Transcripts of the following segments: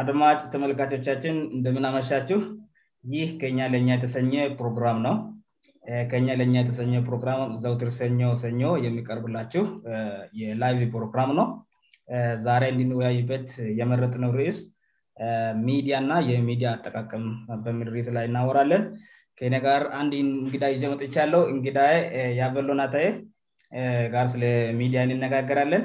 አድማጭ ተመልካቾቻችን እንደምናመሻችው ይህ ከኛ ለእኛ የተሰኘ ፕሮግራም ነው ከኛ ለኛ የተሰኘ ፕሮግራም ዘውትር ሰ ሰኞ የሚቀርብላችው የላይቪ ፕሮግራም ነው ዛሬ እንድንወያይበት የመረጥ ነው ርእስ ሚዲያና የሚዲያ አጠቃቀምበምርእስ ላይ እናወራለን ከነ ጋር አንድ እንግዳ ጀመጥቻለው እንግዳ ያበሎናታ ጋር ስለ ሚዲያ እንነጋገራለን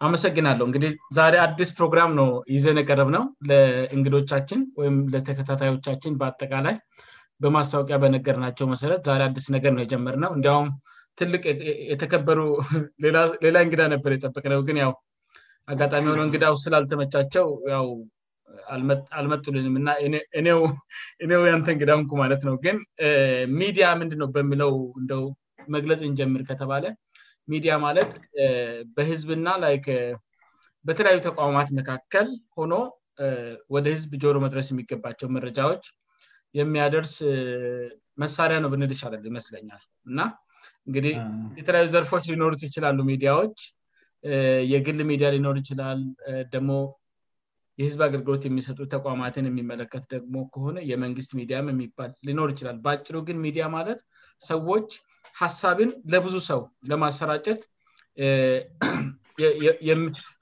አመሰግናለሁ እንግዲህ ዛሬ አዲስ ፕሮግራም ነው ይዘን የቀርብ ነው ለእንግዶቻችን ወይም ለተከታታዮቻችን በአጠቃላይ በማስታወቂያ በነገርናቸው መሰረ አዲስ ነገር ነው የጀመር ነውእን ትልቅ የተከበሩ ሌላ እንግዳ ነበር የጠበቅ ነው ን ያው አጋጣሚ የሆነ እንግዳው ስላልተመቻቸው ው አልመጡልንም እና እኔው ያንተ እንግዳንኩ ማለት ነው ግን ሚዲያ ምንድንነ በሚለው እንደ መግለጽንጀምር ከተባለ ሚዲያ ማለት በህዝብና ይ በተለያዩ ተቋማት መካከል ሆኖ ወደ ህዝብ ጆሮ መድረስ የሚገባቸው መረጃዎች የሚያደርስ መሳሪያ ነው ብንልይሻአላሉ ይመስለኛል እና እንግዲህ የተለያዩ ዘርፎች ሊኖሩት ይችላሉ ሚዲያዎች የግል ሚዲያ ሊኖር ይችላል ደግሞ የህዝብ አገልግሎት የሚሰጡ ተቋማትን የሚመለከት ደግሞ ከሆነ የመንግስት ሚዲያ የሚባል ሊኖር ይችላል በአጭሩ ግን ሚዲያ ማለት ሰዎች ሀሳብን ለብዙ ሰው ለማሰራጨት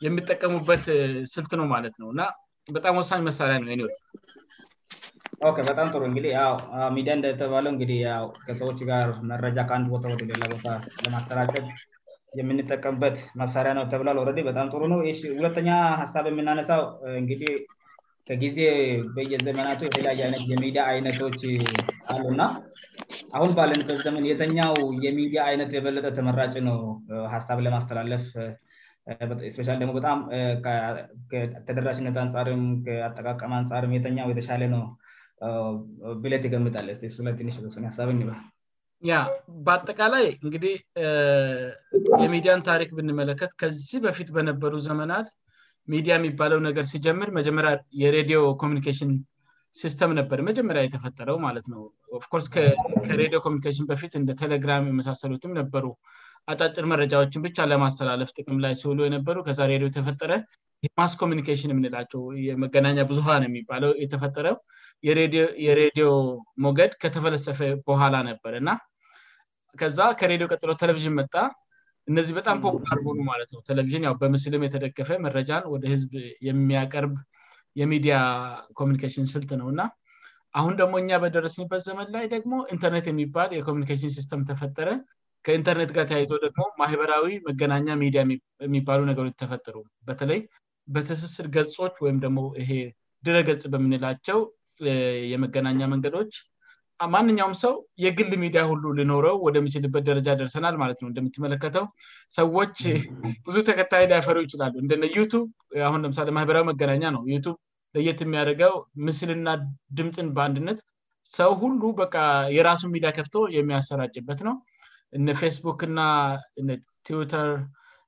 የሚጠቀሙበት ስልት ነው ማለት ነው እና በጣም ወሳኝ መሳሪያ ነው ኔ በጣም ጥሩ እንግዲህ ሚዲያ እንደተባለው እግዲ ከሰዎች ጋር መረጃ ከአንድ ቦታ ወደ ሌላ ቦታ ለማሰራከል የምንጠቀምበት መሳሪያ ነው ተብሏል ረ በጣም ጥሩ ነውይ ሁለተኛ ሀሳብ የምናነሳው እንግዲህ ከጊዜ በየዘመናቱ የሌላ የሚዲያ አይነቶች አሉ ና አሁን ባለነቶች ዘመን የተኛው የሚዲያ አይነት የበለጠ ተመራጭ ነው ሀሳብ ለማስተላለፍ ስሻ ደግሞ በጣም ተደራሽነት አንጻርም ከአጠቃቀመ አንጻር የተኛው የተሻለ ነው ቢለት ይገምጣለስሱላንሽስ አሳብኝ ይትያ በአጠቃላይ እንግዲህ የሚዲያን ታሪክ ብንመለከት ከዚህ በፊት በነበሩ ዘመናት ሚዲያ የሚባለው ነገር ሲጀምር መጀመሪያ የሬዲዮ ኮሚኒኬሽን ሲስተም ነበር መጀመሪያ የተፈጠረው ማለት ነው ኦፍ ኮርስ ከሬዲዮ ኮሚኒሽን በፊት እንደ ቴሌግራም የመሳሰሉትም ነበሩ አጫጭር መረጃዎችን ብቻ ለማስተላለፍ ጥቅም ላይ ሲውሉ የነበሩ ከዛ ሬዲዮ የተፈጠረ ይማስ ኮሚኒኬሽን የምንላቸው የመገናኛ ብዙነ የሚባለው የተፈጠረው የሬዲዮ ሞገድ ከተፈለሰፈ በኋላ ነበር ና ከዛ ከሬዲዮ ቀጥሎ ቴሌቪዥን መጣ እነዚህ በጣም ፖፕላር ሆኑ ማለት ነው ቴሌቪዥን በምስልም የተደገፈ መረጃን ወደ ህዝብ የሚያቀርብ የሚዲያ ኮሚኒኬሽን ስልት ነው እና አሁን ደግሞ እኛ በደረስኝበት ዘመን ላይ ደግሞ ኢንተርኔት የሚባል የኮሚኒኬሽን ሲስተም ተፈጠረ ከኢንተርኔት ጋር ተያይዘ ደግሞ ማህበራዊ መገናኛ ሚዲያ የሚባሉ ነገሮች ተፈጥሩ በተለይ በተስስር ገጾች ወይም ደግሞ ይሄ ድረገጽ በምንላቸው የመገናኛ መንገዶች ማንኛውም ሰው የግል ሚዲያ ሁሉ ልኖረው ወደምችልበት ደረጃ ደርሰናል ማለት ነ እንደምትመለከተው ሰዎች ብዙ ተከታይ ሊያፈሩ ይችላሉ እንደ ዩቱብ አሁን ለምሳሌ ማህበራዊ መገናኛ ነው ዩቱብ ለየት የሚያደገው ምስልና ድምፅን በአንድነት ሰው ሁሉ በ የራሱ ሚዲያ ከፍቶ የሚያሰራጭበት ነው እነፌስቡክ ና እትዊተር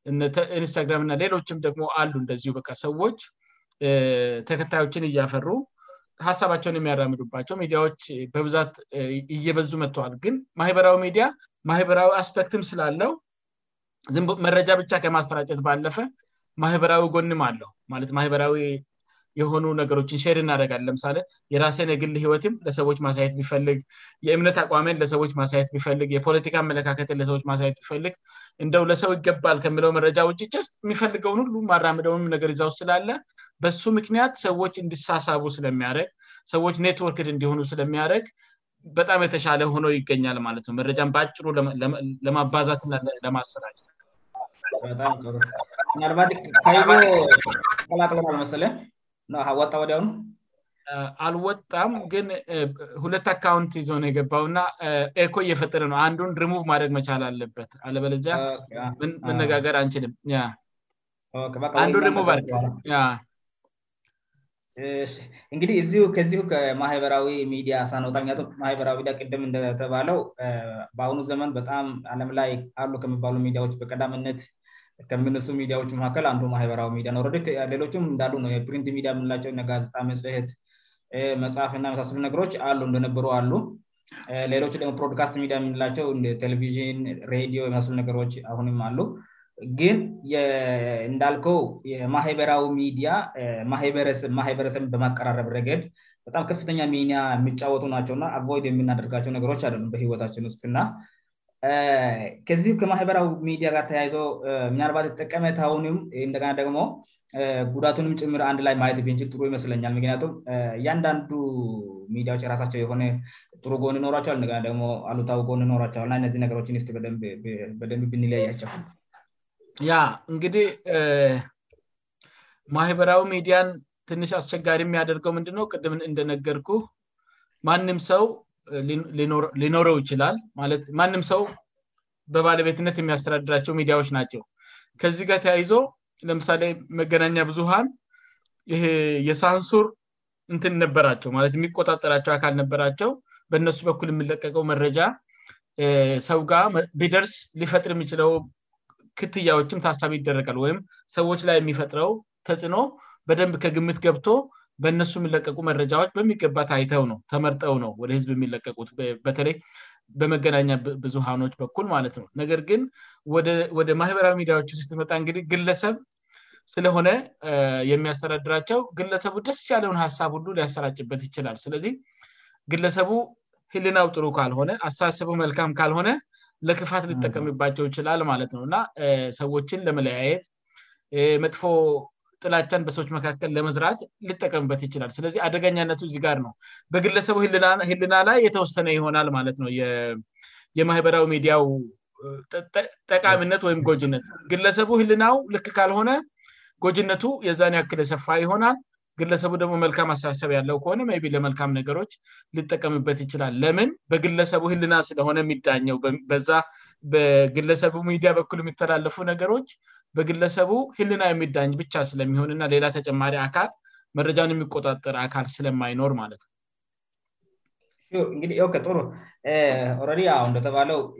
እኢንስታግራምእና ሌሎችም ደግሞ አሉ እንደ በ ሰዎች ተከታዮችን እያፈሩ ሀሳባቸውን የሚያራምዱባቸው ሚዲያዎች በብዛት እየበዙ መጥተዋል ግን ማህበራዊ ሚዲያ ማህበራዊ አስፔክትም ስላለው መረጃ ብቻ ከማሰራጨት ባለፈ ማህበራዊ ጎንም አለው ማለ ማህበራዊ የሆኑ ነገሮችን ሼር እናደረጋል ለምሳሌ የራሴን የግል ህይወትም ለሰዎች ማሳየት ቢፈልግ የእምነት አቋመን ለሰዎች ማሳየት ቢፈልግ የፖለቲካ አመለካከትን ለሰዎ ማሳየት ቢፈልግ እንደው ለሰው ይገባል ከምለው መረጃ ውጭ ጨስ የሚፈልገውን ሁሉ ማራምደውንም ነገር ዛውስ ስላለ በሱ ምክንያት ሰዎች እንዲሳሳቡ ስለሚያደረግ ሰዎች ኔትወርክ እንዲሆኑ ስለሚያደረግ በጣም የተሻለ ሆኖ ይገኛል ማለት ነው መረጃን በአጭሩ ለማባዛት ለማሰራጭላመስ አወጣ ወዲያነ uh, አልወጣም ግን uh, ሁለት አካውንት ዞነ የገባው ና ኮ እየፈጠደ ነው አንዱን ሪሙቭ ማድግ መቻል አለበት አለበለጃ ah, ah. መነጋገር አንችልምአንዱን አ እንግዲህ ከዚሁ ከማህበራዊ ሚዲያ ሳነጣ ቱም ማበራዊሚዲ ቅም እንደተባለው uh, በአሁኑ ዘመን በጣም አለም ላይ አሉ ከሚባሉ ሚዲያዎች በቀዳምነት ከምንሱ ሚዲያዎች መካከል አንዱ ማህበራዊ ሚዲያ ነረ ሌሎችም እንዳ የፕሪንት ሚዲያ የምንላቸው ጋዜጣ መጽህት መጽሐፍና የመሳስሉ ነገሮች አሉ እንደነበሩ አሉ ሌሎች ደግሞ ፕሮድካስት ሚዲያ የምንላቸው ቴሌቪዥን ሬዲዮ የመሳስሉ ነገሮች አሁንም አሉ ግን እንዳልከው የማህበራዊ ሚዲያ ማህበረሰብ በማቀራረብ ረገድ በጣም ከፍተኛ ሚዲያ የሚጫወቱ ናቸውእና አይድ የምናደርጋቸው ነገሮች አይደሉ በህወታችን ውስጥና ከዚህ ከማህበራዊ ሚዲያ ጋር ተያይዞ ምናልባት ጠቀመታሁንም እንደገና ደግሞ ጉዳቱንም ጭምር አንድ ላይ ማየት ንል ጥሩ ይመስለኛል ምክንያቱም እያአንዳንዱ ሚዲያዎች የራሳቸው የሆነ ጥሩ ጎን ኖራቸዋልእንደናደሞ አሉታዊ ጎ ኖራቸዋልእና እነዚህነገሮችን ስ በደንብ ብንለያያቸው ያ እንግዲህ ማህበራዊ ሚዲያን ትንሽ አስቸጋሪ የሚያደርገው ምንድነው ቅድምን እንደነገርኩ ማንም ሰው ሊኖረው ይችላል ማለት ማንም ሰው በባለቤትነት የሚያስተዳድራቸው ሚዲያዎች ናቸው ከዚህ ጋ ተያይዞ ለምሳሌ መገናኛ ብዙሀን የሳንሱር እንትን ነበራቸው ማለ የሚቆጣጠራቸው አካል ነበራቸው በነሱ በኩል የምለቀቀው መረጃ ሰው ጋ ቢደርስ ሊፈጥር የሚችለው ክትያዎችም ታሳቢ ይደረጋል ወይም ሰዎች ላይ የሚፈጥረው ተጽዕኖ በደንብ ከግምት ገብቶ በእነሱ የሚለቀቁ መረጃዎች በሚገባት አይተው ነው ተመርጠው ነው ወደ ህዝብ የሚለቀቁት በተለይ በመገናኛ ብዙሃኖች በኩል ማለት ነው ነገር ግን ወደ ማህበራዊ ሚዲያዎች ስትመጣ እንግዲህ ግለሰብ ስለሆነ የሚያስተዳድራቸው ግለሰቡ ደስ ያለውን ሀሳብ ሁሉ ሊያሰራጭበት ይችላል ስለዚህ ግለሰቡ ህልናው ጥሩ ካልሆነ አሳሳስቡ መልካም ካልሆነ ለክፋት ሊጠቀምባቸው ይችላል ማለት ነው እና ሰዎችን ለመለያየት መጥፎ ጥላቻን በሰዎች መካከል ለመስራት ልጠቀምበት ይችላል ስለዚህ አደገኛነቱ እዚህ ጋር ነው በግለሰቡ ህልና ላይ የተወሰነ ይሆናል ማለት ነው የማህበራዊ ሚዲያው ጠቃሚነት ወይም ጎጅነት ግለሰቡ ህልናው ልክ ካልሆነ ጎጅነቱ የዛኔ ያክል የሰፋ ይሆናል ግለሰቡ ደግሞ መልካም አሳሳሰብ ያለው ከሆነ ቤ ለመልካም ነገሮች ልጠቀምበት ይችላል ለምን በግለሰቡ ህልና ስለሆነ የሚዳኘው በ በግለሰቡ ሚዲያ በኩል የሚተላለፉ ነገሮች በግለሰቡ ህልና የሚዳኝ ብቻ ስለሚሆን እና ሌላ ተጨማሪ አካል መረጃን የሚቆጣጠር አካል ስለማይኖር ማለት ነውህረ እንደተባለው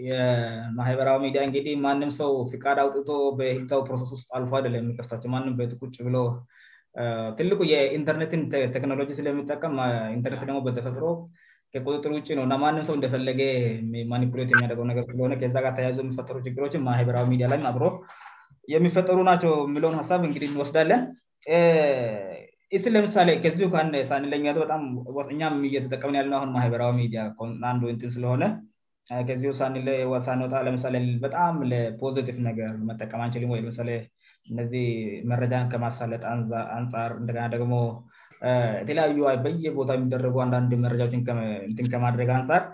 ማበራዊ ሚዲእህማንም ሰው ፍቃድ አውጥ በህጋው ፕሮጥ አልፎ አለሚቸውጭ ብ የኢንርትንቴክኖሎጂስለሚጠቀምሞበተፈጥቁጥጥር ጭነንም ሰው እንደፈለየሚየሚች ማበራዊሚዲላ የሚፈጠሩ ናቸው የምለን ሀሳብ እንግዲህ እንወስዳለን ይስ ለምሳሌ ከዚ ሳኒበ የተጠቀምን ያለ አን ማህበራዊ ሚዲያ ንዱ ስለሆነ ከዚ ሳኒ ሳ ለምሳሌ በጣም ለፖዘቲፍ ነገር መጠቀም አንችልም ወ ምሳሌ እነዚህ መረጃ ከማሳለጥ አንጻር እደ ደሞ የተለያዩ በቦታ የሚደረጉ አንዳንድ መረጃዎች ከማድረግ አንጻር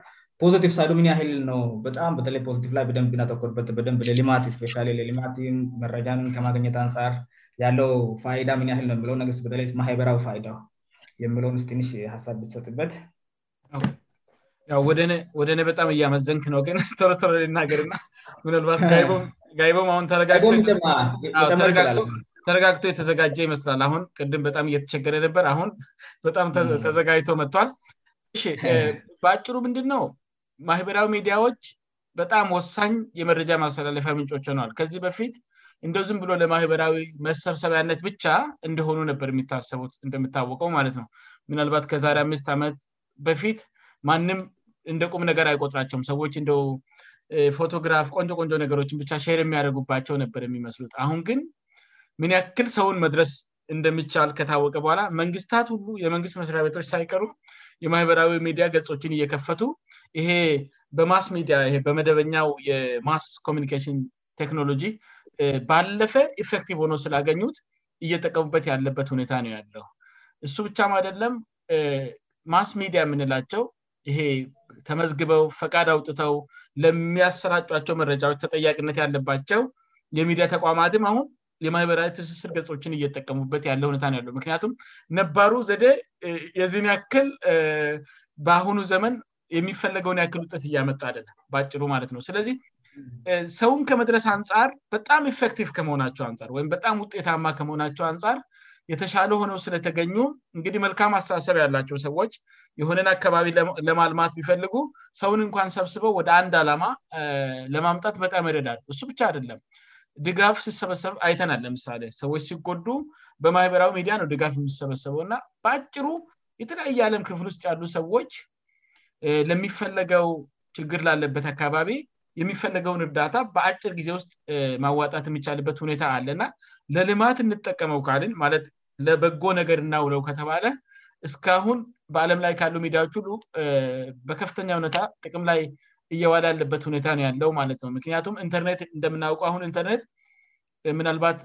ፖቲቭ ሳይዶ ምን ያህል ነው በጣም በተለይ ፖቲላይ በደንብ ናተኮርበትበደብ ልማት ስ ልማት መረጃ ከማገኘት አንፃር ያለው ዳ ምንያል ነበለይማህበራዊ ዳ የለው ስንሽ ሀሳብ ይሰጥበትወደ በጣም እያመዘንክ ነ ልናገር ምባትጋይቦምጋተረጋግቶ የተዘጋጀ ይመስላል ን ቅድም በጣም እየተቸገረ ነበር አሁን በጣም ተዘጋጅቶ መጥቷል በአጭሩ ምንድንነው ማህበራዊ ሚዲያዎች በጣም ወሳኝ የመረጃ ማስተላለፊያ ምንጮች ሆነዋል ከዚህ በፊት እንደው ዝም ብሎ ለማህበራዊ መሰብሰቢያነት ብቻ እንደሆኑ ነበር የሚታሰቡት እንደምታወቀው ማለት ነው ምናልባት ከዛሬ አምስት ዓመት በፊት ማንም እንደቁም ነገር አይቆጥራቸውም ሰዎች እንደው ፎቶግራፍ ቆንጆ ቆንጆ ነገሮችን ብቻ ሸር የሚያደጉባቸው ነበር የሚመስሉት አሁን ግን ምን ያክል ሰውን መድረስ እንደሚቻል ከታወቀ በኋላ መንግስታት ሁሉ የመንግስት መስሪያ ቤቶች ሳይቀሩ የማህበራዊ ሚዲያ ገጾችን እየከፈቱ ይሄ በማስ ሚዲ በመደበኛው የማስ ኮሚኒኬሽን ቴክኖሎጂ ባለፈ ኢፌክቲቭ ሆኖ ስላገኙት እየጠቀሙበት ያለበት ሁኔታ ነው ያለው እሱ ብቻም አደለም ማስ ሚዲያ የምንላቸው ይሄ ተመዝግበው ፈቃድ አውጥተው ለሚያሰራጫቸው መረጃዎች ተጠያቂነት ያለባቸው የሚዲያ ተቋማት አሁን የማህበራዊ ትስስር ገጾችን እየጠቀሙበት ያለ ሁኔታ ው ያለ ምክንያቱም ነባሩ ዘዴ የዚህኒያክል በአሁኑ ዘመን የሚፈለገውያክል ውጤት እያመጣ አለ በጭሩ ማለት ነው ስለዚህ ሰውን ከመድረስ አንጻር በጣም ኤፌክቲቭ ከመሆናቸው አንጻር ወይም በጣም ውጤታማ ከመሆናቸው አንጻር የተሻለ ሆነ ስለተገኙ እንግዲህ መልካም አስተሳሰብ ያላቸው ሰዎች የሆነን አካባቢ ለማልማት ቢፈልጉ ሰውን እንኳን ሰብስበው ወደ አንድ አላማ ለማምጣት በጣም እደድ አሉ እሱ ብቻ አደለም ድጋፍ ሲሰበሰብ አይተናል ለምሳሌ ሰዎች ሲጎዱ በማኅበራዊ ሚዲያ ነው ድጋፍ የሚሰበሰበው እና በአጭሩ የተለያየ ዓለም ክፍል ውስጥ ያሉ ሰዎች ለሚፈለገው ችግር ላለበት አካባቢ የሚፈለገውን እርዳታ በአጭር ጊዜ ውስጥ ማዋጣት የሚቻልበት ሁኔታ አለእና ለልማት እንጠቀመው ካልን ማለት ለበጎ ነገር እናውለው ከተባለ እስካሁን በአለም ላይ ካሉ ሚዲያዎች ሁሉ በከፍተኛ ሁነታ ጥቅም ላይ እየዋላ ያለበት ሁኔታ ነው ያለው ማለት ነው ምክንያቱም ኢንተርኔት እንደምናውቁ አሁን ኢንተርኔት ምናልባት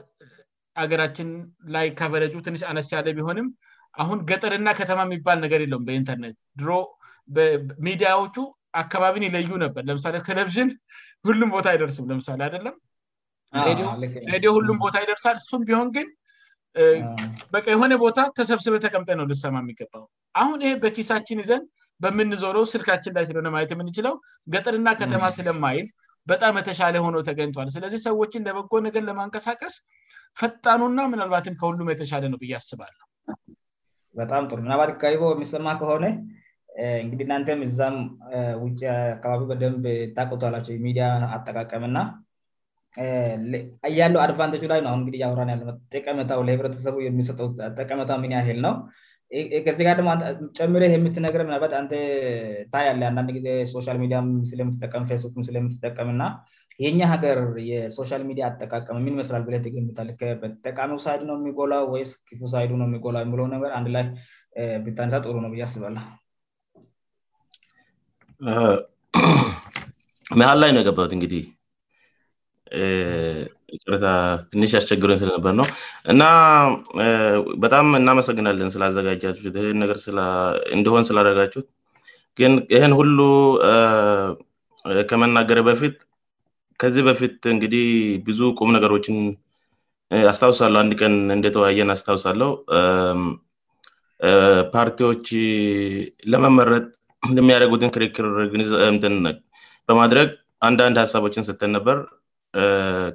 ሀገራችን ላይ ከፈረጁ ትንሽ አነስ ያለ ቢሆንም አሁን ገጠርና ከተማ የሚባል ነገር የለውም በኢንተርኔት ድሮ ሚዲያዎቹ አካባቢን ይለዩ ነበር ለምሳሌ ቴለቪዥን ሁሉም ቦታ አይደርስም ለምሳሌ አደለም ሬዲዮ ሁሉም ቦታ ይደርሳል እሱም ቢሆን ግን በ የሆነ ቦታ ተሰብስበ ተቀምጠ ነው ልሰማ የሚገባው አሁን ይሄ በኪሳችን ይዘን በምንዞረው ስልካችን ላይ ስለሆነ ማየት የምንችለው ገጠርና ከተማ ስለማይል በጣም የተሻለ ሆነው ተገኝጧል ስለዚህ ሰዎችን ደበጎ ነገር ለማንቀሳቀስ ፈጣኑና ምናልባትም ከሁሉም የተሻለ ነው ብዬ አስባለ በጣም ጥር ምናባት ይጎ የሚሰማ ከሆነ እንግዲ እናንተም እዛም አካባቢ በደብ ታቀላቸው ሚዲያ አጠቃቀምና ያለው አድቫንቴጅ ላይሁራያቀመው ለህብረተሰቡ የሚሰጠው ጠቀመታ ምን ያል ነው ከዚጋ ደሞጨምረህ የምትነገር ባትአ ታ ያለ አንዳንድ ጊዜ ሶሻል ሚዲያ ምስየምትጠቀም ፌስቡክምስ የምጠቀምእና የኛ ሀገር የሶሻል ሚዲያ አጠቃቀመምንመስላል ብገምል ከበት ጠቃሚው ሳይድ ነው የሚጎላ ይ ፉ ሳይ ው የሚጎላ የ ገአንድ ላይ ብታታ ጥሩ ነው ዬስባላ መሃል ላይ ነው የቀበበት እንግዲህ ረታ ትንሽ አስቸግረን ስለነበር ነው እና በጣም እናመሰግናለን ስለአዘጋጃ እንደሆን ስላረጋችት ግን ይህን ሁሉ ከመናገረ በፊት ከዚህ በፊት እንግዲህ ብዙ ቁም ነገሮችን አስታውሳለሁ አንድ ቀን እንደተወየን አስታውሳለው ፓርቲዎች ለመመረጥ እንደሚያደጉትን ክርክር ግዛምትን በማድረግ አንዳንድ ሀሳቦችን ስተን ነበር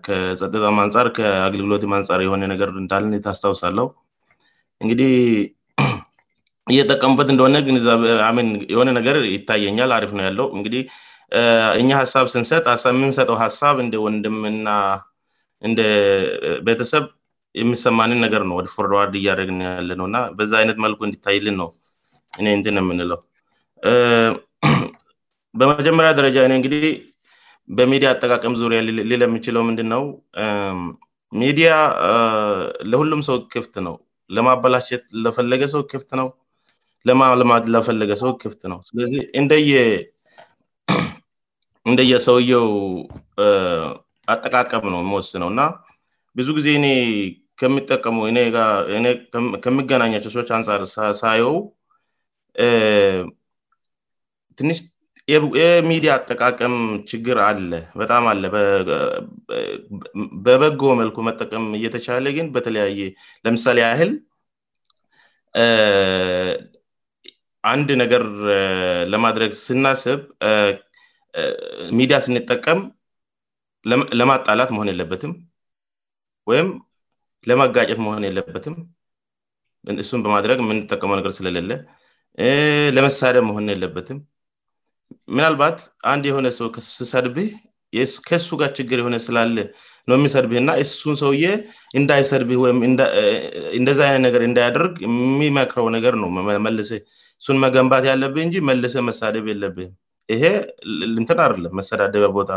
ከጸጥታ ማንፃር ከአገልግሎት ማንፃር የሆነ ነገር እንዳልታስታውሳለው እንግዲህ ይህ ጠቀሙበት እንደሆነ ግዛን የሆነ ነገር ይታየኛል አሪፍ ነው ያለው እንግዲህ እኛ ሀሳብ ስንሰጥ የምንሰጠው ሀሳብ እንደ ወንድምና እንደ ቤተሰብ የምሰማንን ነገር ነው ወደ ፎርዋርድ እያደረግ ያለ ነውእና በዛ አይነት መልኩ እንዲታይልን ነው እኔትን የምንለው በመጀመሪያ ደረጃ እንግህ በሚዲያ አጠቃቀም ዙሪያ ሊለምችለው ምንድን ነው ሚዲያ ለሁሉም ሰው ክፍት ነው ለማበላሸት ለፈለገ ሰው ክፍት ነው ለማልማት ለፈለገ ሰው ክፍት ነው ስለዚህ እንደየሰውየው አጠቃቀም ነው የሚወስነው እና ብዙ ጊዜ ኔ ከሚጠቀመው ከሚገናኛቸው ሰዎች አንጻር ሳየው ትንሽ የሚዲያ አጠቃቀም ችግር አለ በጣም አለ በበጎ መልኩ መጠቀም እየተቻለ ግን በተለያየ ለምሳሌ ያህል አንድ ነገር ለማድረግ ስናስብ ሚዲያ ስንጠቀም ለማጣላት መሆን የለበትም ወይም ለማጋጨት መሆን የለበትም እሱም በማድረግ የምንጠቀመው ነገር ስለሌለ ለመሳሪያ መሆን የለበትም ምናልባት አንድ የሆነ ሰው ስሰድብህ ከሱ ጋር ችግር የሆነ ስላለ ነው የሚሰድብህእና እሱን ሰውዬ እንዳይሰድብህ ወይምእንደዛ አይነነገር እንዳያደርግ የሚመክረው ነገር ነው እሱን መገንባት ያለብህ እን መል መሳደብ የለብ ይሄትን አለ መሰዳደያቦታ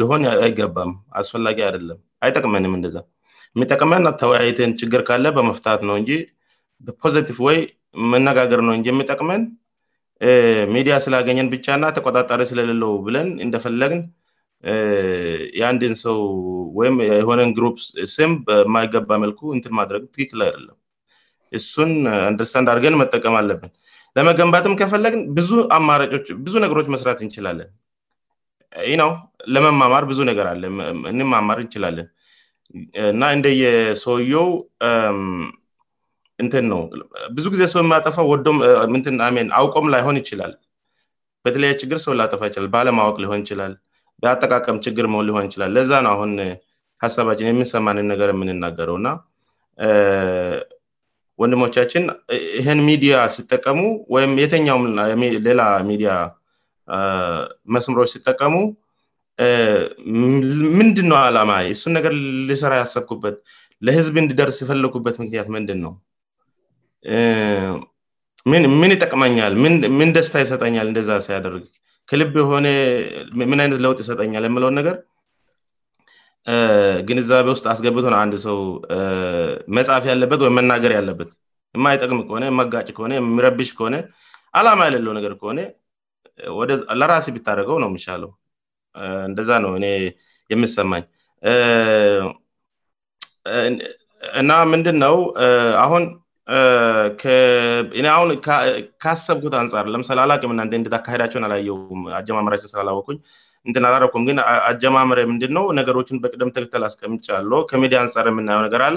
ልሆን አይገባም አስፈላጊ አደለምአይጠቅመንም እ የሚጠቅመን ተያይትን ችግር ካለ በመፍታት ነው እን በፖዘቲቭ ወይ መነጋገር ነው እየሚጠቅመን ሚዲያ ስላገኘን ብቻእና ተቆጣጣሪ ስለሌለው ብለን እንደፈለግን የአንድን ሰው ወይም የሆነን ሩፕ ስም በማይገባ መልኩ እንትን ማድረግ ትክክል ለ እሱን አንደርስታንድ አድርገን መጠቀም አለብን ለመገንባጥም ከፈለግን አብዙ ነገሮች መስራት እንችላለን ነው ለመማማር ብዙ ነገር አለ እን ማማር እንችላለን እና እንደየሰውየ እንትን ነው ብዙ ጊዜ ሰው የሚያጠፋው ወዶምትን አሜን አውቆም ላይሆን ይችላል በተለያ ችግር ሰው ላጠፋ ይችላል በአለማወቅ ሊሆን ይችላል ያጠቃቀም ችግር ሊሆን ይችላል ለዛ ነው አሁን ሀሳባችን የምንሰማንንነገር የምንናገረው እና ወንድሞቻችን ይህን ሚዲያ ሲጠቀሙ ወይም የተኛውም ሌላ ሚዲያ መስምሮች ሲጠቀሙ ምንድ ነው አላማ እሱን ነገር ሊስራ ያሰብኩበት ለህዝብ እንድደርስ የፈለጉበት ምክንያት ምንድን ነው ምን ይጠቅመኛል ምን ደስታ ይሰጠኛል እንደዛ ሲያደርግ ክልብ የሆነ ምን አይነት ለውጥ ይሰጠኛል የምለውን ነገር ግንዛቤ ውስጥ አስገብትነ አንድ ሰው መጽሀፍ ያለበት ወይም መናገር ያለበት የማይጠቅም ከሆነ የመጋጭ ከሆነ የሚረብሽ ከሆነ አላማ ያሌለው ነገር ከሆነ ለራሲ ቢታደረገው ነው ሚሻለው እንደዛ ነው እ የምሰማኝ እና ምንድን ነው አሁን አሁን ካሰብኩት አንጻር ለምሳሌ አላቅ የምናን እንድታካሄዳቸውን አላየውም አጀማመሪችን ስለላወኩኝ እንትን አላረኩም ግን አጀማመር የምንድን ነው ነገሮችን በቅደምተክተል አስቀምጫ ያለ ከሚዲያ አንጻር የምናየው ነገር አለ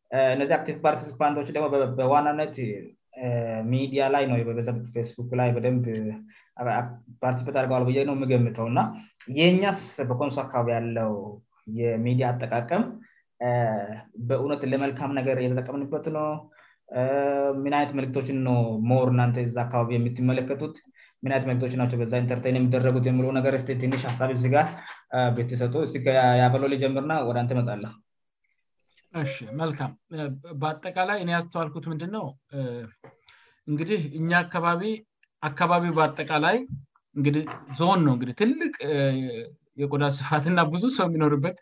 እነዚህ ፓርቲሲፓቶች ደግሞ በዋናነት ሚዲያ ላይ ነው ፌስክ ላይ በደብ ፓርቲስት አርገዋል ብ ነው የምገምተውእና የህኛስ በኮንሶ አካባቢ ያለው የሚዲያ አጠቃቀም በእውነት ለመልካም ነገር እየተጠቀምንበት ነው ምን አነት ምልክቶችን ነ ሞር እናን ዛ አካባቢ የሚትመለከቱት ምን አነት መልክቶች ናቸው በዛ ኢንተርቴን የሚደረጉት የ ነገር ስትሽ ሀሳቢ ጋር ቤተሰጡ ስ ከያፈሎ ሊጀምርና ወደአንተ መጣለ መልካም በአጠቃላይ እኔ ያስተዋልኩት ምንድንነው እንግዲህ እኛ አካባቢ አካባቢው በአጠቃላይ እግ ዞን ነው ግዲህ ትልቅ የቆዳ ስፋትና ብዙ ሰው የሚኖርበት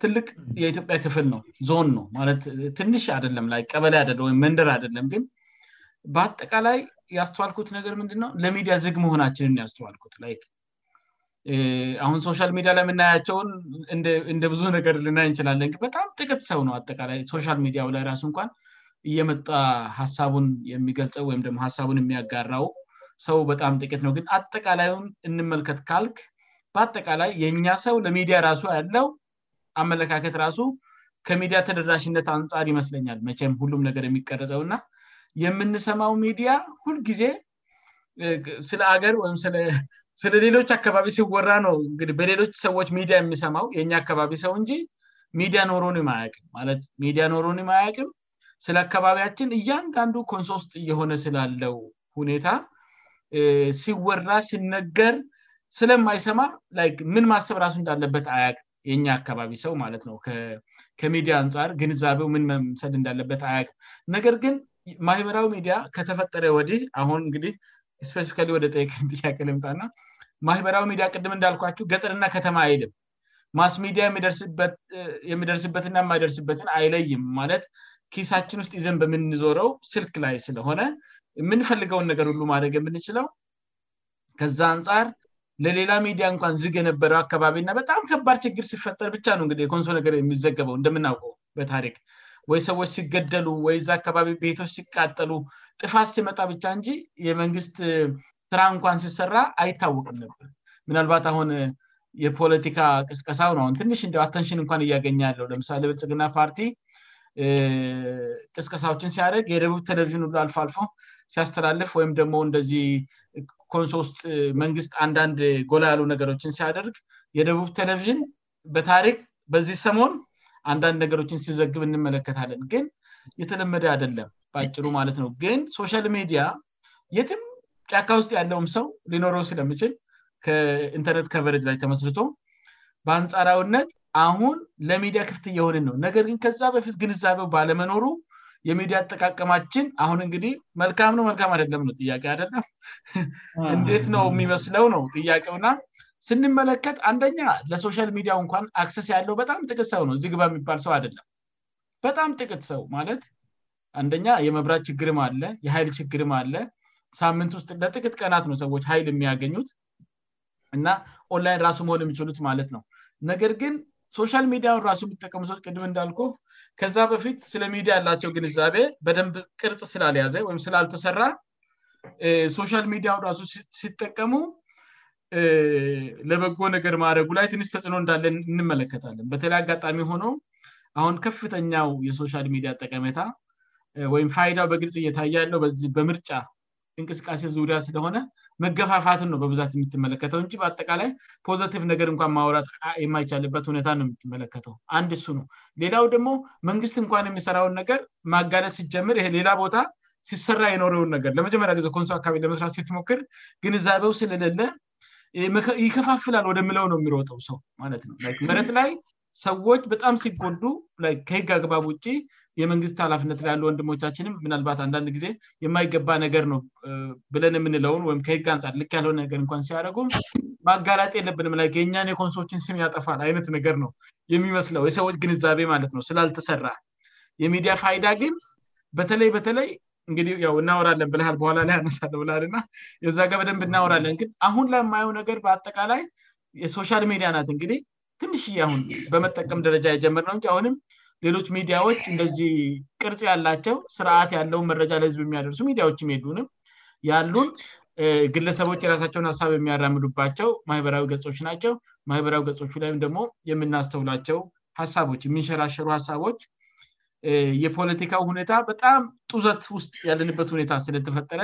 ትልቅ የኢትዮጵያ ክፍል ነው ዞን ነው ማለት ትንሽ አደለም ላይ ቀበላ አደለወይም መንደር አደለም ግን በአጠቃላይ ያስተዋልኩት ነገር ምንድንነው ለሚዲያ ዝግ መሆናችንን ያስተዋልኩት ላይ አሁን ሶሻል ሚዲያ ላይየምናያቸውን እንደ ብዙ ነገር ልናይ እንችላለንግ በጣም ጥት ሰው ነው አጠቃላይ ሶሻል ሚዲያው ላይ ራሱ እንኳን እየመጣ ሀሳቡን የሚገልጸው ወይም ደግሞ ሀሳቡን የሚያጋራው ሰው በጣም ጥት ነው ግን አጠቃላይን እንመልከት ካልክ በአጠቃላይ የእኛ ሰው ለሚዲያ ራሱ ያለው አመለካከት ራሱ ከሚዲያ ተደራሽነት አንጻር ይመስለኛል መቼም ሁሉም ነገር የሚቀረጸው እና የምንሰማው ሚዲያ ሁልጊዜ ስለ አገር ወይም ስለ ሌሎች አካባቢ ሲወራ ነው እግዲ በሌሎች ሰዎች ሚዲያ የሚሰማው የኛ አካባቢ ሰው እንጂ ሚዲያ ኖሮንም አያቅም ማለት ሚዲያ ኖሮንም አያቅም ስለ አካባቢያችን እያንዳንዱ ኮንሶስጥ የሆነ ስላለው ሁኔታ ሲወራ ሲነገር ስለማይሰማ ይ ምን ማሰብ ራሱ እንዳለበት አያቅም የኛ አካባቢ ሰው ማለት ነው ከሚዲያ አንጻር ግንዛቤው ምን መምሰድ እንዳለበት አያቅም ነገር ግን ማህበራዊ ሚዲያ ከተፈጠረ ወዲህ አሁን እንግዲህ ስፔሲፊካ ወደ ጠከ ጥያቄ ልምጣና ማህበራዊ ሚዲያ ቅድም እንዳልኳቸው ገጠርና ከተማ አሄድም ማስ ሚዲያ የሚደርስበትና የማይደርስበትን አይለይም ማለት ኪሳችን ውስጥ ይዘን በምንዞረው ስልክ ላይ ስለሆነ የምንፈልገውን ነገር ሁሉ ማድረግ የምንችለው ከዛ አንጻር ለሌላ ሚዲያ እንኳን ዝግ የነበረ አካባቢና በጣም ከባድ ችግር ሲፈጠር ብቻ ነው ዲ ኮንሶ ነገር የሚዘገበው እንደምናውቀው በታሪክ ወይ ሰዎች ሲገደሉ ወይዚ አካባቢ ቤቶች ሲቃጠሉ ጥፋት ሲመጣ ብቻ እንጂ የመንግስት ስራ እንኳን ሲሰራ አይታወቅም ነበር ምናልባት አሁን የፖለቲካ ቅስቀሳው ንሽ ን አንሽን እኳን እያገኛያለው ለምሳሌ ብጽግና ፓርቲ ቅስቀሳዎችን ሲያደግ የደቡብ ቴሌቪዥን ሎ አልፎአልፎ ሲያስተላልፍ ወይም ደግሞ እንደዚህ ኮንሶውስጥ መንግስት አንዳንድ ጎላያሉ ነገሮችን ሲያደርግ የደቡብ ቴሌቪዥን በታሪክ በዚህ ሰሞን አንዳንድ ነገሮችን ሲዘግብ እንመለከታለን ግን የተለመደ አደለም በአጭሩ ማለት ነው ግን ሶሻል ሚዲያ የትም ጫካ ውስጥ ያለውም ሰው ሊኖረው ስለምችል ከኢንተርኔት ከቨረጅ ላይ ተመስልቶ በአንጻራውነት አሁን ለሚዲያ ክፍት እየሆንን ነው ነገር ግን ከዛ በፊት ግንዛቤው ባለመኖሩ የሚዲያ ተጠቃቀማችን አሁን እንግዲህ መልካም ነው መልካም አደለም ነው ጥያቄ አደለም እንዴት ነው የሚመስለው ነው ጥያቄው እና ስንመለከት አንደኛ ለሶሻል ሚዲያው እንኳን አክሰስ ያለው በጣም ጥቅት ሰው ነው እዚ ግባ የሚባል ሰው አደለም በጣም ጥቅት ሰው ማለት አንደኛ የመብራት ችግርም አለ የሀይል ችግርም አለ ሳምንት ውስጥ ለጥቅት ቀናት ነው ሰዎች ሀይል የሚያገኙት እና ኦንላይን ራሱ መሆን የሚችሉት ማለት ነው ነገር ግን ሶሻል ሚዲያን ራሱ የሚጠቀሙ ሰ ቅድም እንዳልኩ ከዛ በፊት ስለ ሚዲያ ያላቸው ግንዛቤ በደንብ ቅርጽ ስላልያዘ ወይም ስላልተሰራ ሶሻል ሚዲያን ራሱ ሲጠቀሙ ለበጎ ነገር ማረጉ ላይ ትንስ ተጽዕኖ እንዳለን እንመለከታለን በተለይ አጋጣሚ ሆኖ አሁን ከፍተኛው የሶሻል ሚዲያ ጠቀመታ ወይም ፋይዳው በግልጽ እየታያያለው በህ በምርጫ እንቅስቃሴ ዙሪያ ስለሆነ መገፋፋትን ነው በብዛት የምትመለከተው እን በአጠቃላይ ፖዘቲቭ ነገር እንኳን ማወራ የማይቻልበት ሁኔ ነው የምትመለከተው አንድ ሱ ነው ሌላው ደግሞ መንግስት እንኳን የሚሰራውን ነገር ማጋለት ሲጀምር ይሌላ ቦታ ሲሰራ የኖረውን ነገር ለመጀመሪያ ጊዜ ኮንሶ አካባቢ ለመስራት ሲትሞክር ግንዛቤው ስለሌለ ይከፋፍላል ወደ ምለው ነው የሚሮጠው ሰው ማለት ነው መረት ላይ ሰዎች በጣም ሲጎልዱ ከህግ አግባብ ውጭ የመንግስት ሃላፍነት ላ ያሉ ወንድሞቻችንም ምናልባት አንዳንድ ጊዜ የማይገባ ነገር ነው ብለን የምንለውን ወይም ከህግ አንጻር ልክ ያልሆ ነገር እኳ ሲያደረጉ ማጋላጥ የለብን ላ የእኛኔ ኮንሶችን ስም ያጠፋል አይነት ነገር ነው የሚመስለው የሰዎች ግንዛቤ ማለት ነው ስላልተሰራ የሚዲያ ፋይዳ ግን በተለይ በተለይ እንግዲህ እናወራለን ብል በኋላ ላይ ያነሳለ ላልና የዛጋ በደንብ እናወራለን ግን አሁን ላይ የማየው ነገር በአጠቃላይ የሶሻል ሚዲያ ናት እንግዲህ ትንሽሁን በመጠቀም ደረጃ የጀመር ነውእ ሌሎች ሚዲያዎች እንደዚህ ቅርጽ ያላቸው ስርዓት ያለውን መረጃ ለህዝብ የሚያደርሱ ሚዲያዎችም የሉንም ያሉን ግለሰቦች የራሳቸውን ሀሳብ የሚያራምዱባቸው ማህበራዊ ገጾች ናቸው ማህበራዊ ገጾቹ ላይም ደግሞ የምናስተውላቸው ሀሳቦች የምንሸራሸሩ ሀሳቦች የፖለቲካ ሁኔታ በጣም ጡዘት ውስጥ ያለንበት ሁኔታ ስለተፈጠረ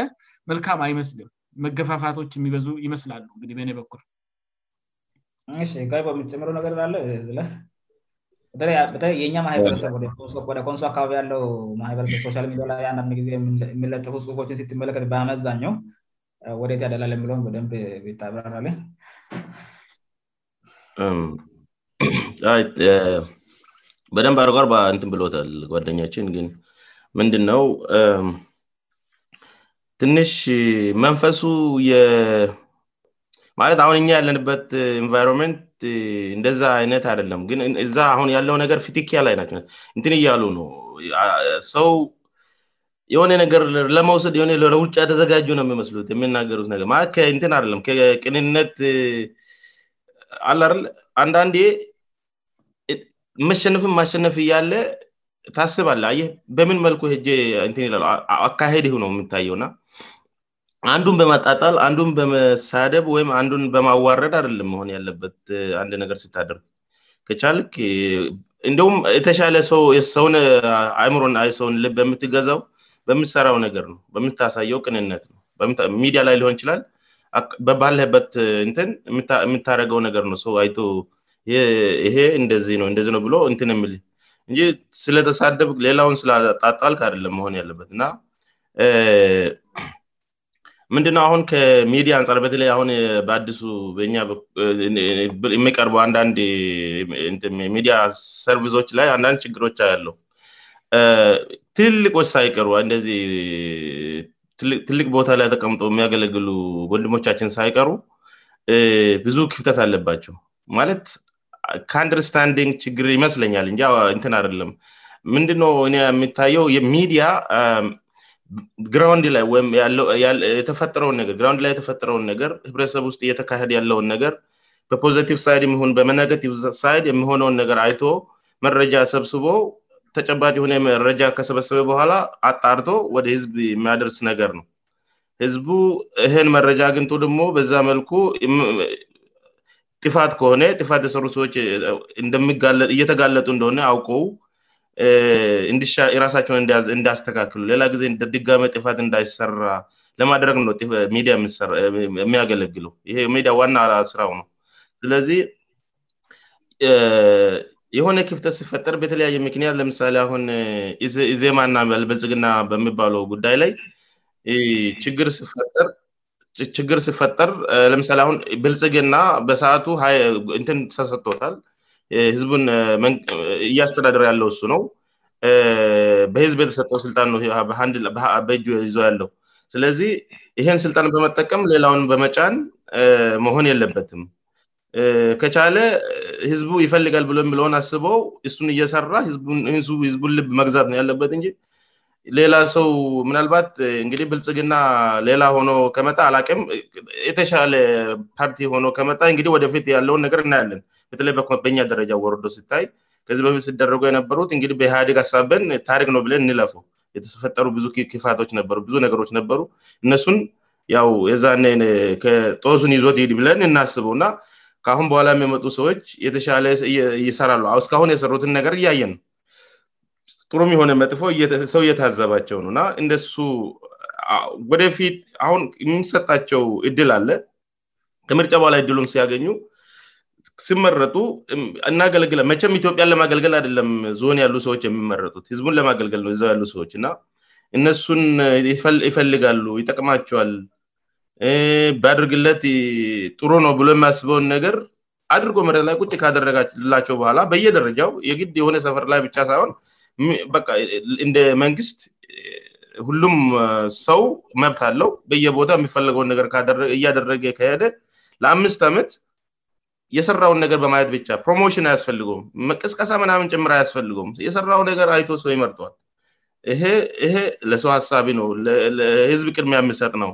መልካም አይመስልም መገፋፋቶች የሚበዙ ይመስላሉ እግዲህ በእኔ በኩል ይ የሚጨምረው ነገር ላለ የኛ ማሀይበረሰብ ኮንሶ አካባቢ ያለው ማሀይሰብ ሶል ሚዲ ላ አን ጊዜ የሚለጠፉ ጽሑፎችን ሲትመለከት በአመዛኘው ወደት ያደላል የሚለን በደብ ቤብራላ በደንብ አርጓር ባንትን ብሎታል ጓደኛችን ግን ምንድነው ትንሽ መንፈሱ ማለት አሁን እኛ ያለንበት ኢንቫይሮንመንት እንደዛ አይነት አይደለም ግን እዛ አሁን ያለው ነገር ፊትክያላይነ እንትን እያሉ ነው ሰው የሆነ ነገር ለመውሰድ ሆለውጫ የተዘጋጁ ነው የሚመስሉት የምናገሩትነገንትን አለም ከቅንነት አለለ አንዳንዴ መሸነፍን ማሸነፍ እያለ ታስባአለ በምን መልኩ እ ይሉ አካሄድይ ነው የምታየውና አንዱን በማጣጣል አንዱን በመሳደብ ወይም አንዱን በማዋረድ አደለም መሆን ያለበት አንድ ነገር ሲታደርግ ከቻልክ እንዲሁም የተሻለ ውሰውን አእምሮና ሰውን ልብ የምትገዛው በምሰራው ነገር ነው በምታሳየው ቅንነት ነው ሚዲያ ላይ ሊሆን ይችላል በባለበት እትን የምታደረገው ነገር ነው አይቶ ይሄ እንደውእደነው ብሎ እንትን የምል እ ስለተሳደብ ሌላውን ስለጣጣል አደለም መሆን ያለበትእና ምንድነው አሁን ከሚዲያ አንጻር በተለይ አሁን በአዲሱ በ የሚቀርበው አንዳንድ ሚዲያ ሰርሶች ላይ አንዳንድ ችግሮች ያለው ትልቆች ሳይቀሩ እንደዚህ ትልቅ ቦታ ላይ ተቀምጦ የሚያገለግሉ ወንድሞቻችን ሳይቀሩ ብዙ ክፍተት አለባቸው ማለት ከአንደርስታንድንግ ችግር ይመስለኛል እእንትን አደለም ምንድነ እ የሚታየው የሚዲያ ግራንድ ላይ ወየተፈውን ነገግራንድ ላይ የተፈጥረውን ነገር ህብረተሰብ ውስጥ እየተካሄድ ያለውን ነገር በፖዘቲቭ ሳይድ በነገቲቭ ሳይድ የሚሆነውን ነገር አይቶ መረጃ ሰብስቦ ተጨባጭ የሆነ መረጃ ከሰበሰበ በኋላ አጣርቶ ወደ ህዝብ የሚያደርስ ነገር ነው ህዝቡ ይህን መረጃ አግኝጦ ደሞ በዛ መልኩ ጥፋት ከሆነ ጥፋት የሰሩ ሰዎች እየተጋለጡ እንደሆነ አውቀው የራሳቸውን እንዳያስተካክሉ ሌላ ጊዜ እንደድጋመ ጥፋት እንዳይሰራ ለማድረግ ነዲ የሚያገለግሉ ይሚዲያ ዋና ስራው ነው ስለዚህ የሆነ ክፍተት ሲፈጠር በተለያየ ምክንያት ለምሳሌ አሁን ዜማናብልጽግና በሚባለው ጉዳይ ላይ ችግር ስፈጠር ለምሳሌ አን ብልጽግና በሰአቱ ንትን ተሰቶታል ህዝቡንእያስተዳደር ያለው እሱ ነው በህዝብ የተሰጠው ስልጣን ነበእጁ ይዞ ያለው ስለዚህ ይሄን ስልጣን በመጠቀም ሌላውን በመጫን መሆን የለበትም ከቻለ ህዝቡ ይፈልጋል ብሎ የለሆን አስበው እሱን እየሰራ ህዝቡን ልብ መግዛት ነው ያለበት እ ሌላ ሰው ምናልባት እንግዲህ ብልጽግና ሌላ ሆኖ ከመጣ አላቅም የተሻለ ፓርቲ ሆኖ ከመጣ እንግዲህ ወደፊት ያለውን ነገር እናያለን በተለይ በኮበኛ ደረጃ ወርዶ ስታይ ከዚህ በፊት ስደረገ የነበሩት እንግዲህ በኢህአዴግ አሳበን ታሪክ ነው ብለን እንለፈው የተፈጠሩ ብዙ ፋቶች ነሩብዙ ነገሮች ነበሩ እነሱን ያው ዛነ ጦሱን ይዞት ብለን እናስበው እና ከአሁን በኋላ ሚመጡ ሰዎች የተሻለ ይሰራሉ እስካሁን የሰሩትን ነገር እያየን ጥሩም የሆነ መጥፎው ሰው እየታዘባቸው ነው እና እንደሱ ወደፊት አሁን የሚሰጣቸው እድል አለ ከምርጫ በኋላ ድሉም ሲያገኙ ስመረጡ እናገለግ መቸም ኢትዮጵያን ለማገልገል አይደለም ዞን ያሉ ሰዎች የሚመረጡት ህዝቡን ለማገልገል ነው እው ያሉ ሰዎች እና እነሱን ይፈልጋሉ ይጠቅማቸዋል በአድርግለት ጥሩ ነው ብሎ የሚያስበውን ነገር አድርጎ መረት ላይ ቁጭ ካደረጋላቸው በኋላ በየደረጃው የግድ የሆነ ሰፈር ላይ ብቻ ሳይሆን በ እንደ መንግስት ሁሉም ሰው መብት አለው በየቦታ የሚፈልገውን ነገር እያደረገ ከሄደ ለአምስት ዓመት የሰራውን ነገር በማየት ብቻ ፕሮሞሽን አያስፈልገውም ቅስቀሳ ምናምን ጭምር አያስፈልገውም የሰራው ነገር አይቶ ሰው ይመርጧል ይሄ ለሰው ሀሳቢ ነው ህዝብ ቅድሚ የሚሰጥ ነው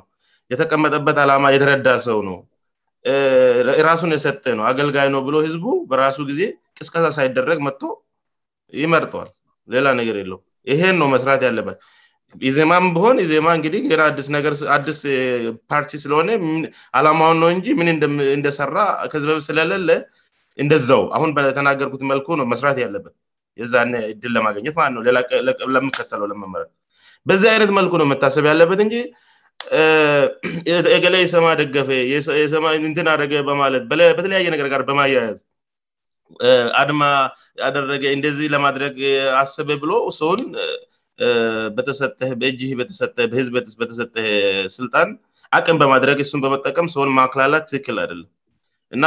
የተቀመጠበት ዓላማ የተረዳ ሰው ነው የራሱን የሰጠ ነው አገልጋይ ነው ብሎ ህዝቡ በራሱ ጊዜ ቅስቀሳ ሳይደረግ መጥቶ ይመርጧል ሌላ ነገር የለው ይሄን ነው መስራት ያለበት የዜማን በሆን ዜማ እንግዲህአዲስ ፓርቲ ስለሆነ አላማውን ነው እንጂ ምን እንደሰራ ከዚህ በብ ስለለለ እንደዛው አሁን በተናገርኩት መልኩ መስራት ያለበት ዛ ድል ለማገኘት ነውለምከተለው በዚህ አይነት መልኩ ነው መታሰብ ያለበት እንጂ ገላይ የሰማ ደገፈ ማ ንትን ደገ በማለ በተለያየ ነገር ጋር በማያያዝ አድማ ያደረገ እንደዚህ ለማድረግ አስበ ብሎ ሰውን በተሰ በእጅ ሰዝበተሰጠ ስልጣን አቅም በማድረግ እሱን በመጠቀም ሰውን ማክላላት ትክክል አደለም እና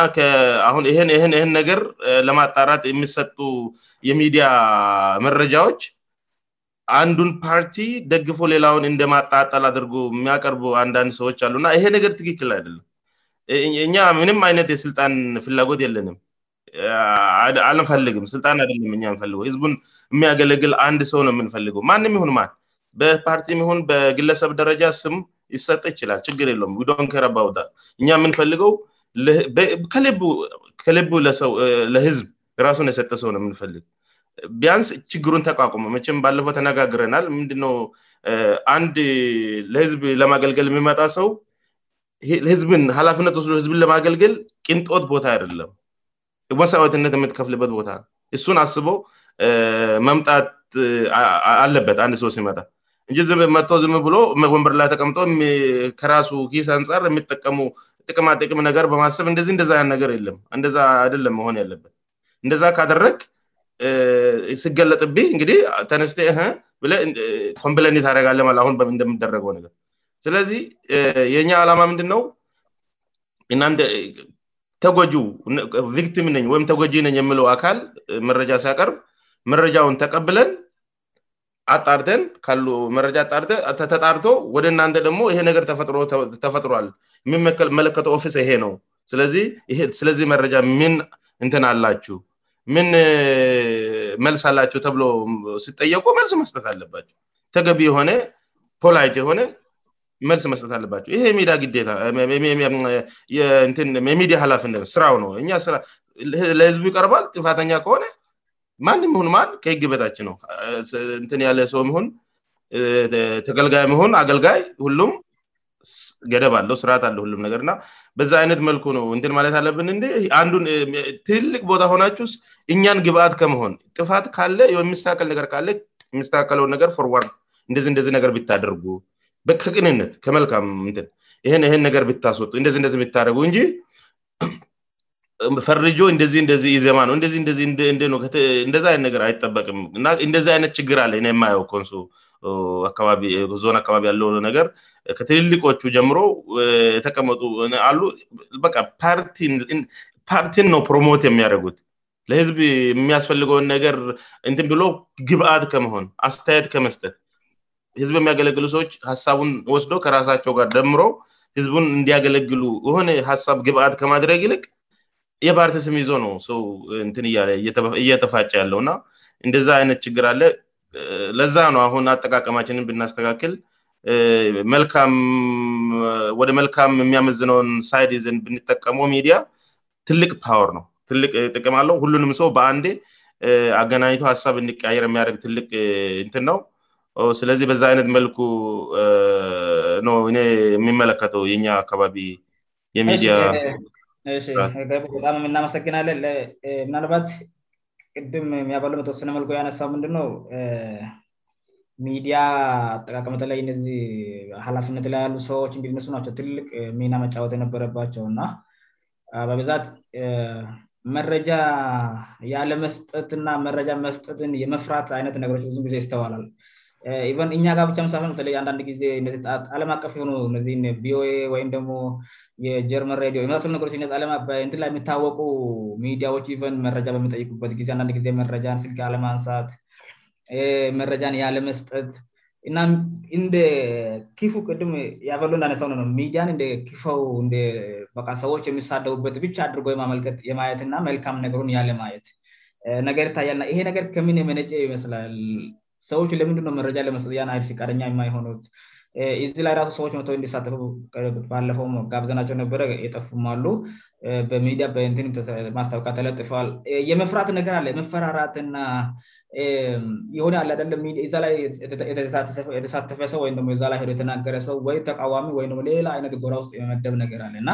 ሁንይህን ነገር ለማጣራት የሚሰጡ የሚዲያ መረጃዎች አንዱን ፓርቲ ደግፎ ሌላውን እንደማጣጠል አድርጎ የሚያቀርቡ አንዳንድ ሰዎች አሉእና ይሄ ነገር ትክክል አይደለም እኛ ምንም አይነት የስልጣን ፍላጎት የለንም አልንፈልግም ስልጣን አደለም እ ፈልገው ህዝቡን የሚያገለግል አንድ ሰው ነው የምንፈልገው ማንም ሁን ማን በፓርቲ ሁን በግለሰብ ደረጃ ስም ይሰጥ ይችላል ችግር የለም ዶንከረባ እኛ የምንፈልገው ከል ውለህዝብ ራሱን የሰጠ ሰው ነው የምንፈል ቢያንስ ችግሩን ተቋቋመ ችም ባለፈው ተነጋግረናል ምንድ አንድ ለህዝብ ለማገልገል የሚመጣ ሰው ህዝብን ሃላፊነት ወስዶ ህዝብን ለማገልገል ቅንጦት ቦታ አይደለም ወሳ ወትነት የምትከፍልበት ቦታ እሱን አስበ መምጣት አለበት አንድ ሰ ሲመጣ እን መቶ ዝም ብሎ ጎንበር ላይ ተቀምጦ ከራሱ ጊስ አንፃር የሚጠቀሙ ጥቅማጥቅም ነገር በማሰብ እንደዚህ እንደዛያን ነገር የለምእን አል ለመሆን ያለበት እንደዛ ካደረግ ስገለጥብ እንግዲህ ተነስተንብለኒ ታደረጋለአሁ እንደምደረገው ነ ስለዚህ የኛ ዓላማ ምንድነው እና ተጎጂ ቪክትም ነኝ ወይም ተጎጂ ነኝ የሚለው አካል መረጃ ሲያቀርብ መረጃውን ተቀብለን አጣርተን ካሉ መረጃ አጣተ ተጣርቶ ወደ እናንተ ደግሞ ይሄ ነገር ተፈጥሯል መለከተው ኦፊስ ይሄ ነው ስለዚህ ስለዚህ መረጃ ምን እንትን አላችሁ ምን መልስ አላችው ተብሎ ስጠየቁ መልስ መስጠት አለባቸው ተገቢ የሆነ ፖላይት የሆነ መልስ መስጠት አለባቸው ይሄ ሚ የሚዲያ ላፍ ስራው ነው እራ ለህዝቡ ይቀርባል ጥፋተኛ ከሆነ ማን ሁን ማን ከይግበታችን ነው ትን ያለ ሰው ሆን ተገልጋይ መሆን አገልጋይ ሁሉም ገደብ አለው ስርአት አለ ሁሉም ነገርእና በዛ አይነት መልኩ ነው እንትን ማለት አለብን እን አንዱ ትልቅ ቦታ ሆናችውስ እኛን ግብአት ከመሆን ጥፋት ካለ ሚስተካከል ነገር ካለ የሚስተካከለው ነገር ር እንደዚንደዚህ ነገር ብታደርጉ በከቅንነት ከመልካም ትን ይህን ነገር ብታስወጡ እንደዚህነት የሚታደረጉ እንጂ ፈርጆ እንደዚንደዚህ ዜማ ነውእንደ ይነትነገር አይጠበቅም እና እንደዚህ አይነት ችግር አለን የማየው ንሱ ዞን አካባቢ ያለው ነገር ከትልልቆቹ ጀምሮ የተቀመጡ አሉበ ፓፓርቲን ነው ፕሮሞት የሚያደጉት ለህዝብ የሚያስፈልገውን ነገር እንትን ብሎ ግብአት ከመሆን አስተያየት ከመስጠት ህዝብ የሚያገለግሉ ሰዎች ሀሳቡን ወስዶ ከራሳቸው ጋር ደምሮ ህዝቡን እንዲያገለግሉ ሆነ ሀሳብ ግብአት ከማድረግ ይልቅ የፓርቲ ስም ይዞ ነው ሰው እየተፋጭ ያለውእና እንደዛ አይነት ችግር አለ ለዛ ነው አሁን አጠቃቀማችንን ብናስተካክል ወደ መልካም የሚያመዝነውን ሳይድ ዘን ብንጠቀመው ሚዲያ ትልቅ ፓወር ነው ትልቅ ጥቅምአለው ሁሉንም ሰው በአንዴ አገናኝቱ ሀሳብ እንቀየር የሚያደርግ ትልቅ ትን ነው ስለዚህ በዛ አይነት መልኩ እኔ የሚመለከተው የኛ አካባቢ የሚዲበጣም የምናመሰግናለን ምናልባት ቅድም የሚያባለ በተወሰነ መልኩ ያነሳው ምንድነው ሚዲያ አጠቃቀመተላይ እዚህ ሀላፊነት ላይ ያሉ ሰዎች እንመስ ናቸው ትልቅ ሚና መጫወት የነበረባቸው እና በብዛት መረጃ ያለ መስጠትና መረጃ መስጠትን የመፍራት አይነት ነገሮች ብዙ ጊዜ ይስተዋላል ንእኛ ጋ ብቻ ሚሳፈን በተለይ አንዳንድ ጊዜ እነዚ አለም አቀፍ የሆኑ እነዚህቪኤ ወይም ደግሞ የጀርመን ዲዮ የመሳሰሉነገሮች የሚታወቁ ሚዲያዎች ቨን መረጃ በሚጠይቁበት ጊዜአንዳንድ ጊዜ መረጃን ስልክ ለምአንሳት መረጃን ያለ መስጠት እና እንደ ክፉ ቅድም ያፈሎ እንዳነሳነነ ሚዲያን እንደ ው ሰዎች የሚሳደቡበት ብቻ አድርጎ የልጥ የማየትና መልካም ነገሩን ያለ ማየት ነገር ይታያልና ይሄ ነገር ከምን መነጨ ይመስላል ሰዎች ለምንድ መረጃ ለመሰጥያ ቃደኛ የማሆኑት ዚ ላይ ራሱ ሰዎች እንዲሳተፉባለፈው ጋብዛናቸው ነበ የጠፉሉ በሚዲያ ማስታወቃ ተለጥፈዋል የመፍራት ነገርአለ መፈራራትና ሆን አለአደለም ላይየተሳተፈሰውወይም የተናገረሰውይ ተቃዋሚወይሞሌላ አይነት ጎራውስጥ የመመደብነገር አለእና